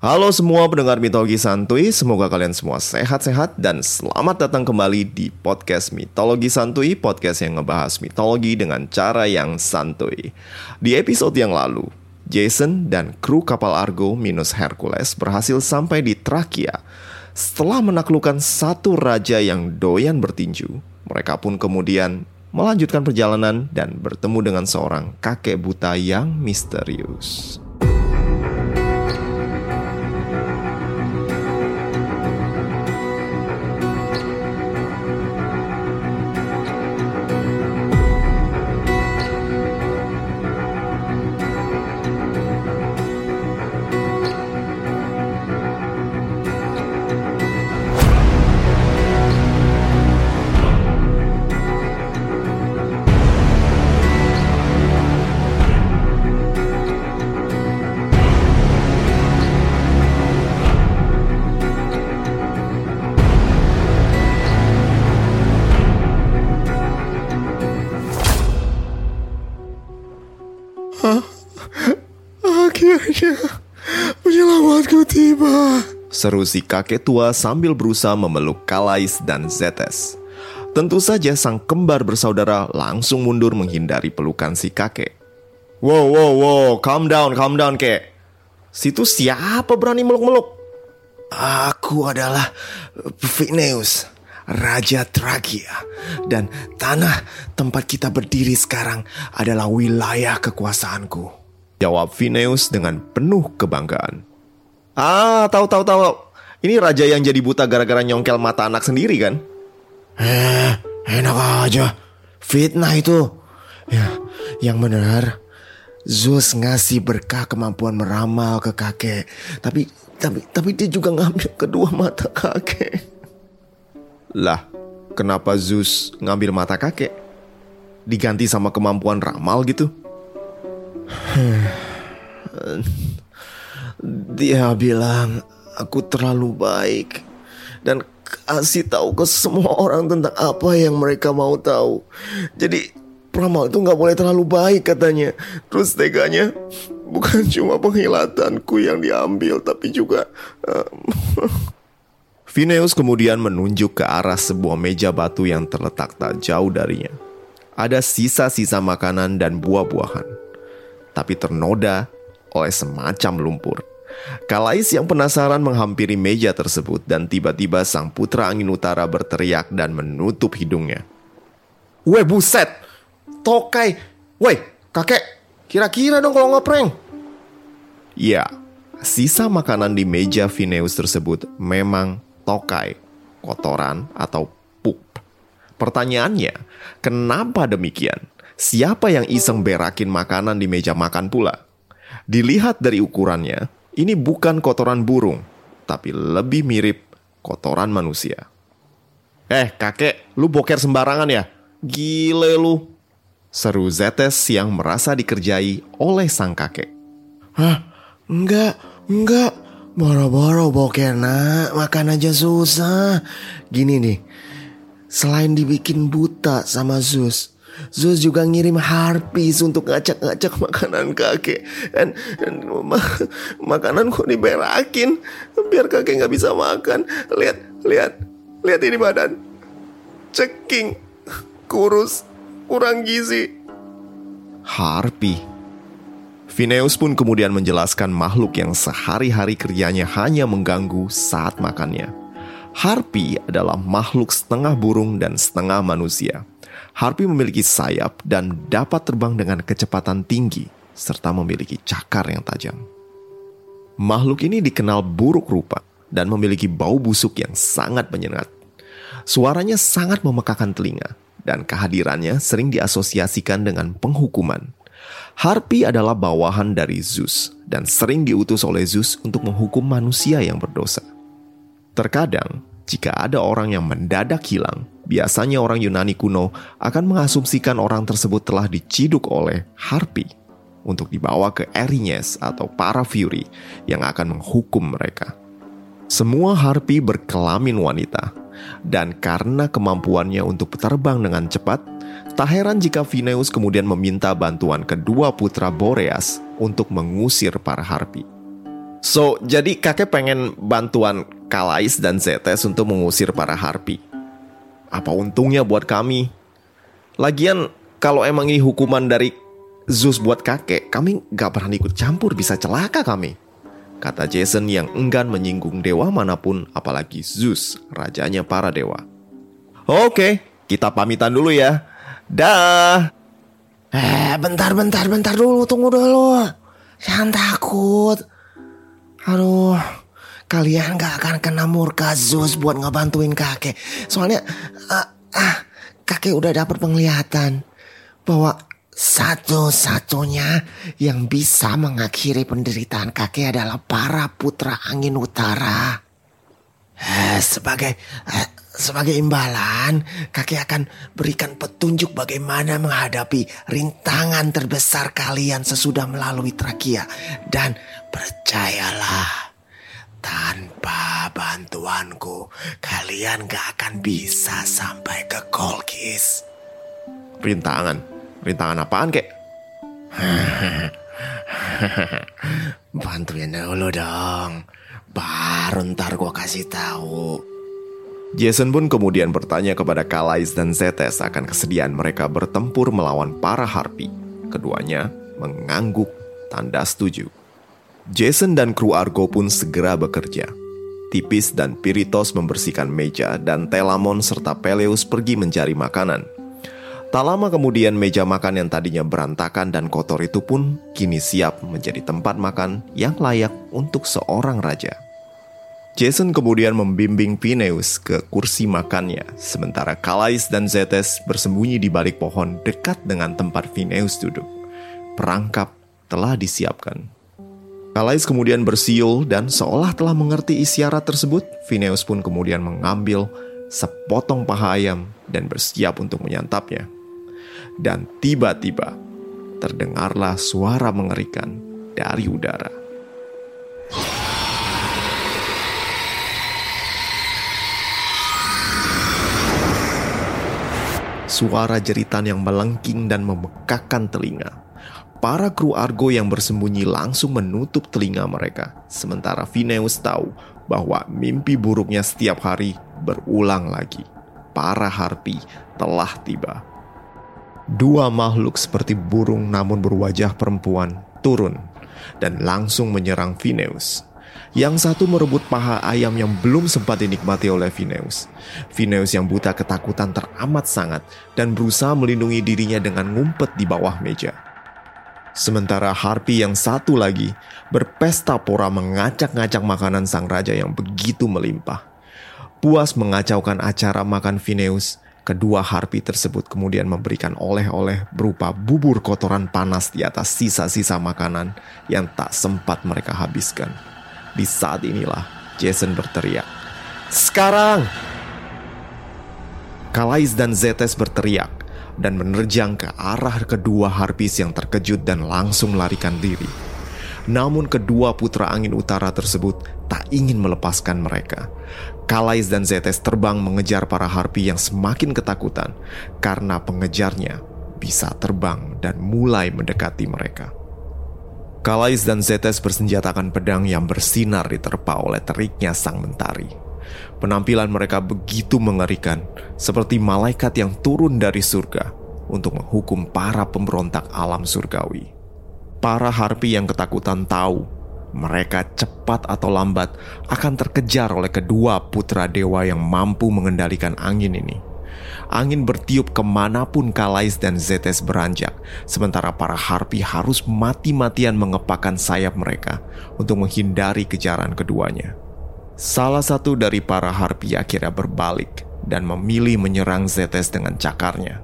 Halo semua pendengar mitologi santuy, semoga kalian semua sehat-sehat dan selamat datang kembali di podcast Mitologi Santuy, podcast yang ngebahas mitologi dengan cara yang santuy. Di episode yang lalu, Jason dan kru kapal Argo minus Hercules berhasil sampai di Trakia. Setelah menaklukkan satu raja yang doyan bertinju, mereka pun kemudian melanjutkan perjalanan dan bertemu dengan seorang kakek buta yang misterius. Tiba. Seru si kakek tua sambil berusaha memeluk Kalais dan Zetes. Tentu saja sang kembar bersaudara langsung mundur menghindari pelukan si kakek. Wow, wow, wow, calm down, calm down, kek. Situ siapa berani meluk-meluk? Aku adalah Phineus, Raja Trakia. Dan tanah tempat kita berdiri sekarang adalah wilayah kekuasaanku. Jawab Phineus dengan penuh kebanggaan. Ah, tahu tahu tahu. Ini raja yang jadi buta gara-gara nyongkel mata anak sendiri kan? Eh, enak aja. Fitnah itu. Ya, yang benar. Zeus ngasih berkah kemampuan meramal ke kakek. Tapi tapi tapi dia juga ngambil kedua mata kakek. Lah, kenapa Zeus ngambil mata kakek? Diganti sama kemampuan ramal gitu? Dia bilang aku terlalu baik dan kasih tahu ke semua orang tentang apa yang mereka mau tahu. Jadi peramal itu nggak boleh terlalu baik katanya. Terus teganya bukan cuma penghilatanku yang diambil tapi juga. Uh, Phineus kemudian menunjuk ke arah sebuah meja batu yang terletak tak jauh darinya. Ada sisa-sisa makanan dan buah-buahan tapi ternoda oleh semacam lumpur. Kalais yang penasaran menghampiri meja tersebut dan tiba-tiba sang putra angin utara berteriak dan menutup hidungnya. Weh buset, tokai, weh kakek, kira-kira dong kalau ngeprank. Ya, sisa makanan di meja Phineus tersebut memang tokai, kotoran atau pup. Pertanyaannya, kenapa demikian? Siapa yang iseng berakin makanan di meja makan pula? Dilihat dari ukurannya, ini bukan kotoran burung, tapi lebih mirip kotoran manusia. Eh, kakek, lu boker sembarangan ya? Gile lu. Seru Zetes yang merasa dikerjai oleh sang kakek. Hah? Enggak, enggak. Boro-boro boker nak, makan aja susah. Gini nih, selain dibikin buta sama Zeus, Zeus juga ngirim harpis untuk ngacak-ngacak makanan kakek. Dan, dan ma makanan kok diberakin biar kakek nggak bisa makan. Lihat, lihat, lihat ini badan. Ceking, kurus, kurang gizi. Harpi. Phineus pun kemudian menjelaskan makhluk yang sehari-hari kerjanya hanya mengganggu saat makannya. Harpi adalah makhluk setengah burung dan setengah manusia. Harpy memiliki sayap dan dapat terbang dengan kecepatan tinggi, serta memiliki cakar yang tajam. Makhluk ini dikenal buruk rupa dan memiliki bau busuk yang sangat menyengat. Suaranya sangat memekakan telinga dan kehadirannya sering diasosiasikan dengan penghukuman. Harpi adalah bawahan dari Zeus dan sering diutus oleh Zeus untuk menghukum manusia yang berdosa. Terkadang, jika ada orang yang mendadak hilang, biasanya orang Yunani kuno akan mengasumsikan orang tersebut telah diciduk oleh Harpi untuk dibawa ke Erinyes atau para Fury yang akan menghukum mereka. Semua Harpi berkelamin wanita, dan karena kemampuannya untuk terbang dengan cepat, tak heran jika Phineus kemudian meminta bantuan kedua putra Boreas untuk mengusir para Harpi. So, jadi kakek pengen bantuan Kalais dan Zetes untuk mengusir para harpi. Apa untungnya buat kami? Lagian, kalau emang ini hukuman dari Zeus buat kakek, kami gak pernah ikut campur bisa celaka kami. Kata Jason yang enggan menyinggung dewa mana pun apalagi Zeus, rajanya para dewa. Oke, kita pamitan dulu ya. Dah. Eh, bentar, bentar, bentar dulu, tunggu dulu. Jangan takut. Aduh, kalian gak akan kena murka Zeus buat ngebantuin kakek. Soalnya, uh, uh, kakek udah dapat penglihatan bahwa satu-satunya yang bisa mengakhiri penderitaan kakek adalah para putra angin utara. Eh, sebagai eh, sebagai imbalan, kakek akan berikan petunjuk bagaimana menghadapi rintangan terbesar kalian sesudah melalui Trakia. Dan percayalah, tanpa bantuanku, kalian gak akan bisa sampai ke Kolkis. Rintangan? Rintangan apaan kek? Bantuin dulu dong. Baru ntar gue kasih tahu. Jason pun kemudian bertanya kepada Kalais dan Zetes akan kesediaan mereka bertempur melawan para Harpi. Keduanya mengangguk tanda setuju. Jason dan kru Argo pun segera bekerja. Tipis dan Piritos membersihkan meja dan Telamon serta Peleus pergi mencari makanan. Tak lama kemudian meja makan yang tadinya berantakan dan kotor itu pun kini siap menjadi tempat makan yang layak untuk seorang raja. Jason kemudian membimbing Phineus ke kursi makannya, sementara Kalais dan Zetes bersembunyi di balik pohon dekat dengan tempat Phineus duduk. Perangkap telah disiapkan. Kalais kemudian bersiul dan seolah telah mengerti isyarat tersebut, Phineus pun kemudian mengambil sepotong paha ayam dan bersiap untuk menyantapnya. Dan tiba-tiba terdengarlah suara mengerikan dari udara. Suara jeritan yang melengking dan memekakan telinga Para kru Argo yang bersembunyi langsung menutup telinga mereka, sementara Phineus tahu bahwa mimpi buruknya setiap hari berulang lagi. Para harpi telah tiba. Dua makhluk seperti burung namun berwajah perempuan turun dan langsung menyerang Phineus. Yang satu merebut paha ayam yang belum sempat dinikmati oleh Phineus. Phineus yang buta ketakutan teramat sangat dan berusaha melindungi dirinya dengan ngumpet di bawah meja. Sementara Harpi yang satu lagi berpesta pora mengacak-ngacak makanan sang raja yang begitu melimpah. Puas mengacaukan acara makan Phineus, kedua Harpi tersebut kemudian memberikan oleh-oleh berupa bubur kotoran panas di atas sisa-sisa makanan yang tak sempat mereka habiskan. Di saat inilah Jason berteriak, "Sekarang!" Kalais dan Zetes berteriak, dan menerjang ke arah kedua harpis yang terkejut dan langsung melarikan diri. Namun kedua putra angin utara tersebut tak ingin melepaskan mereka. Kalais dan Zetes terbang mengejar para harpi yang semakin ketakutan karena pengejarnya bisa terbang dan mulai mendekati mereka. Kalais dan Zetes bersenjatakan pedang yang bersinar diterpa oleh teriknya sang mentari. Penampilan mereka begitu mengerikan, seperti malaikat yang turun dari surga untuk menghukum para pemberontak alam surgawi. Para harpi yang ketakutan tahu mereka cepat atau lambat akan terkejar oleh kedua putra dewa yang mampu mengendalikan angin ini. Angin bertiup ke mana pun Kalais dan Zetes beranjak, sementara para Harpi harus mati-matian mengepakkan sayap mereka untuk menghindari kejaran keduanya. Salah satu dari para Harpi akhirnya berbalik dan memilih menyerang Zetes dengan cakarnya.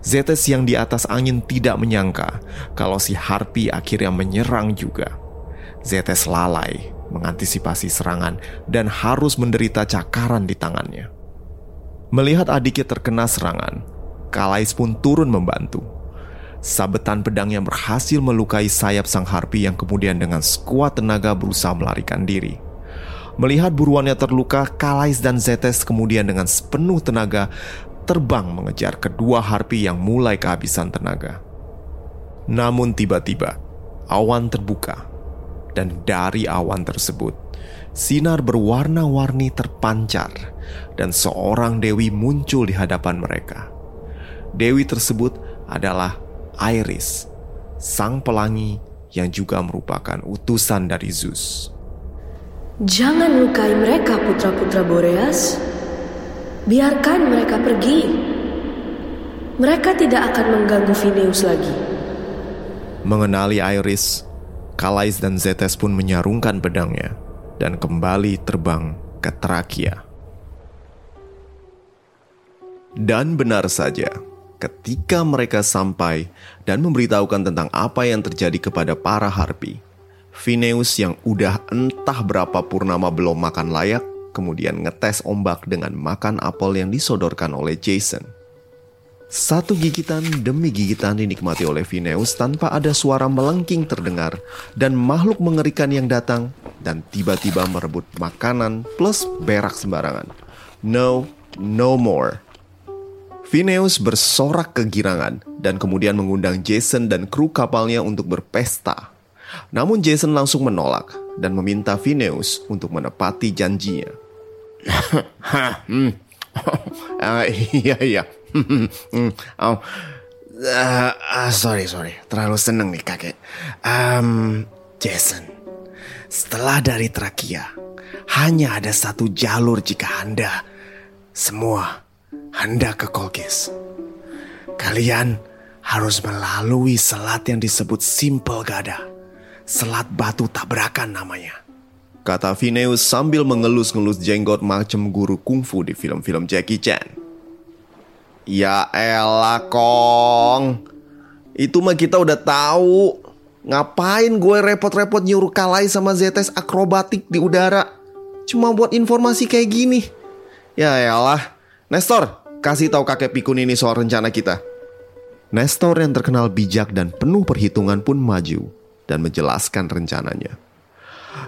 Zetes yang di atas angin tidak menyangka kalau si Harpi akhirnya menyerang juga. Zetes lalai mengantisipasi serangan dan harus menderita cakaran di tangannya. Melihat adiknya terkena serangan, Kalais pun turun membantu. Sabetan pedang yang berhasil melukai sayap sang harpi yang kemudian dengan sekuat tenaga berusaha melarikan diri. Melihat buruannya terluka, Kalais dan Zetes kemudian dengan sepenuh tenaga terbang mengejar kedua harpi yang mulai kehabisan tenaga. Namun tiba-tiba, awan terbuka. Dan dari awan tersebut, sinar berwarna-warni terpancar dan seorang dewi muncul di hadapan mereka. Dewi tersebut adalah Iris, sang pelangi yang juga merupakan utusan dari Zeus. Jangan lukai mereka putra-putra Boreas. Biarkan mereka pergi. Mereka tidak akan mengganggu Phineus lagi. Mengenali Iris, Kalais dan Zetes pun menyarungkan pedangnya dan kembali terbang ke Trakia. Dan benar saja, ketika mereka sampai dan memberitahukan tentang apa yang terjadi kepada para harpi, Phineus yang udah entah berapa purnama belum makan layak, kemudian ngetes ombak dengan makan apel yang disodorkan oleh Jason. Satu gigitan demi gigitan dinikmati oleh Phineus tanpa ada suara melengking terdengar dan makhluk mengerikan yang datang dan tiba-tiba merebut makanan plus berak sembarangan. No, no more. Phineus bersorak kegirangan dan kemudian mengundang Jason dan kru kapalnya untuk berpesta. Namun Jason langsung menolak dan meminta Phineus untuk menepati janjinya. hmm. uh, iya iya. oh. Uh, uh, sorry sorry, terlalu seneng nih kakek. Um, Jason, setelah dari Trakia, hanya ada satu jalur jika anda semua anda ke Kolkis. Kalian harus melalui selat yang disebut Simple Gada. Selat batu tabrakan namanya. Kata Phineus sambil mengelus-ngelus jenggot macam guru kungfu di film-film Jackie Chan. Ya elah kong. Itu mah kita udah tahu. Ngapain gue repot-repot nyuruh kalai sama ZS akrobatik di udara? Cuma buat informasi kayak gini. Ya elah. Nestor, kasih tahu kakek pikun ini soal rencana kita. Nestor yang terkenal bijak dan penuh perhitungan pun maju dan menjelaskan rencananya.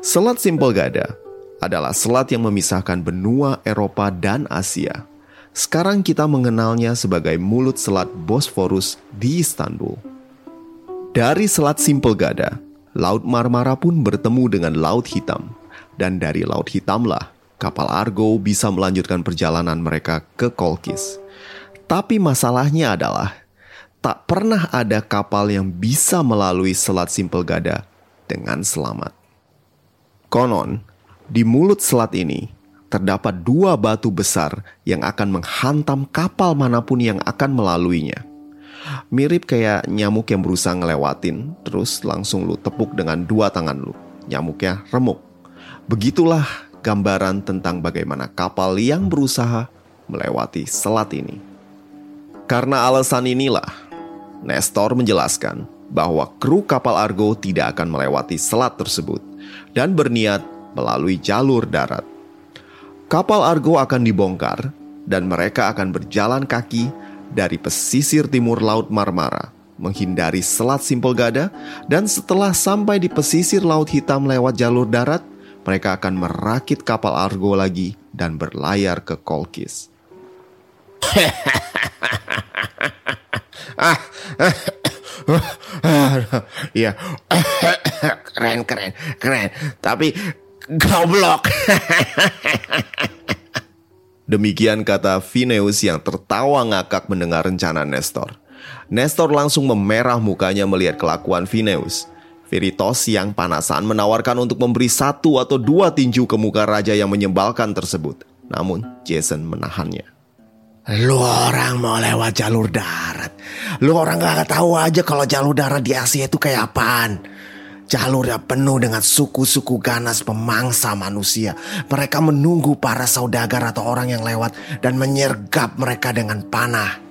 Selat Simple Gada adalah selat yang memisahkan benua Eropa dan Asia. Sekarang kita mengenalnya sebagai mulut selat Bosphorus di Istanbul. Dari selat Simple Gada, Laut Marmara pun bertemu dengan Laut Hitam. Dan dari Laut Hitamlah, kapal Argo bisa melanjutkan perjalanan mereka ke Kolkis. Tapi masalahnya adalah tak pernah ada kapal yang bisa melalui Selat Simple Gada dengan selamat. Konon, di mulut selat ini terdapat dua batu besar yang akan menghantam kapal mana pun yang akan melaluinya. Mirip kayak nyamuk yang berusaha ngelewatin, terus langsung lu tepuk dengan dua tangan lu. Nyamuknya remuk. Begitulah gambaran tentang bagaimana kapal yang berusaha melewati selat ini. Karena alasan inilah, Nestor menjelaskan bahwa kru kapal Argo tidak akan melewati selat tersebut dan berniat melalui jalur darat. Kapal Argo akan dibongkar dan mereka akan berjalan kaki dari pesisir timur Laut Marmara menghindari Selat Simpel Gada dan setelah sampai di pesisir Laut Hitam lewat jalur darat, mereka akan merakit kapal Argo lagi dan berlayar ke Kolkis. Iya, keren keren keren. Tapi goblok. Demikian kata Phineus yang tertawa ngakak mendengar rencana Nestor. Nestor langsung memerah mukanya melihat kelakuan Phineus. Viritos yang panasan menawarkan untuk memberi satu atau dua tinju ke muka raja yang menyebalkan tersebut. Namun Jason menahannya. Lu orang mau lewat jalur darat. Lu orang gak tahu aja kalau jalur darat di Asia itu kayak apaan. Jalur yang penuh dengan suku-suku ganas pemangsa manusia. Mereka menunggu para saudagar atau orang yang lewat dan menyergap mereka dengan panah.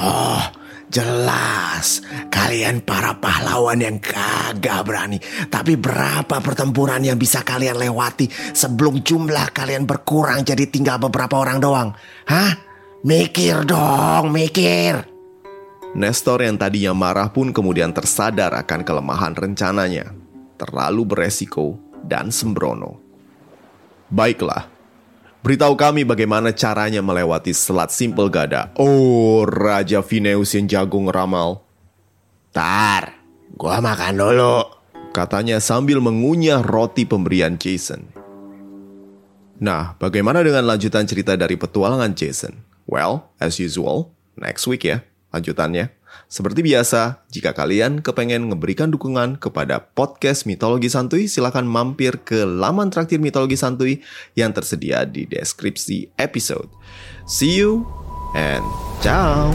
Oh, jelas. Kalian para pahlawan yang kagak berani. Tapi berapa pertempuran yang bisa kalian lewati sebelum jumlah kalian berkurang jadi tinggal beberapa orang doang? Hah? Mikir dong, mikir. Nestor yang tadinya marah pun kemudian tersadar akan kelemahan rencananya. Terlalu beresiko dan sembrono. Baiklah, beritahu kami bagaimana caranya melewati Selat Simple Gada. Oh, Raja Vineus yang jagung ramal. Tar, gua makan dulu. Katanya sambil mengunyah roti pemberian Jason. Nah, bagaimana dengan lanjutan cerita dari petualangan Jason? Well, as usual, next week ya lanjutannya. Seperti biasa, jika kalian kepengen ngeberikan dukungan kepada podcast Mitologi Santuy, silahkan mampir ke laman traktir Mitologi Santuy yang tersedia di deskripsi episode. See you and ciao!